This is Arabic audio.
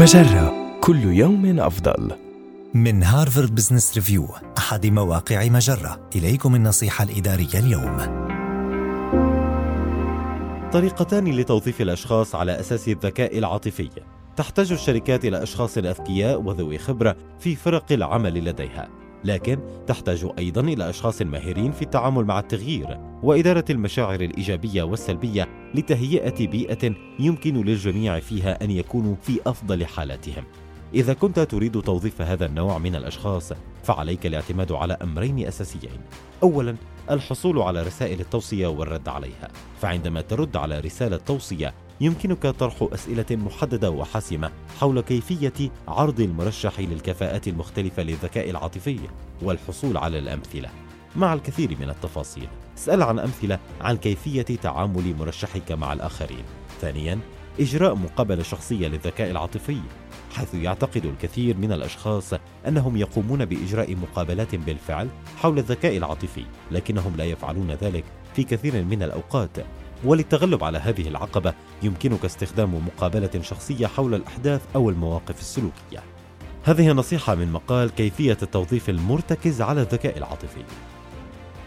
مجرة. كل يوم أفضل. من هارفارد بزنس ريفيو أحد مواقع مجرة. إليكم النصيحة الإدارية اليوم. طريقتان لتوظيف الأشخاص على أساس الذكاء العاطفي. تحتاج الشركات إلى أشخاص أذكياء وذوي خبرة في فرق العمل لديها. لكن تحتاج أيضا إلى أشخاص ماهرين في التعامل مع التغيير. وإدارة المشاعر الإيجابية والسلبية لتهيئة بيئة يمكن للجميع فيها أن يكونوا في أفضل حالاتهم. إذا كنت تريد توظيف هذا النوع من الأشخاص فعليك الاعتماد على أمرين أساسيين. اولا الحصول على رسائل التوصية والرد عليها. فعندما ترد على رسالة توصية يمكنك طرح أسئلة محددة وحاسمة حول كيفية عرض المرشح للكفاءات المختلفة للذكاء العاطفي والحصول على الأمثلة. مع الكثير من التفاصيل اسأل عن أمثلة عن كيفية تعامل مرشحك مع الآخرين ثانياً إجراء مقابلة شخصية للذكاء العاطفي حيث يعتقد الكثير من الأشخاص أنهم يقومون بإجراء مقابلات بالفعل حول الذكاء العاطفي لكنهم لا يفعلون ذلك في كثير من الأوقات وللتغلب على هذه العقبة يمكنك استخدام مقابلة شخصية حول الأحداث أو المواقف السلوكية. هذه نصيحة من مقال كيفية التوظيف المرتكز على الذكاء العاطفي.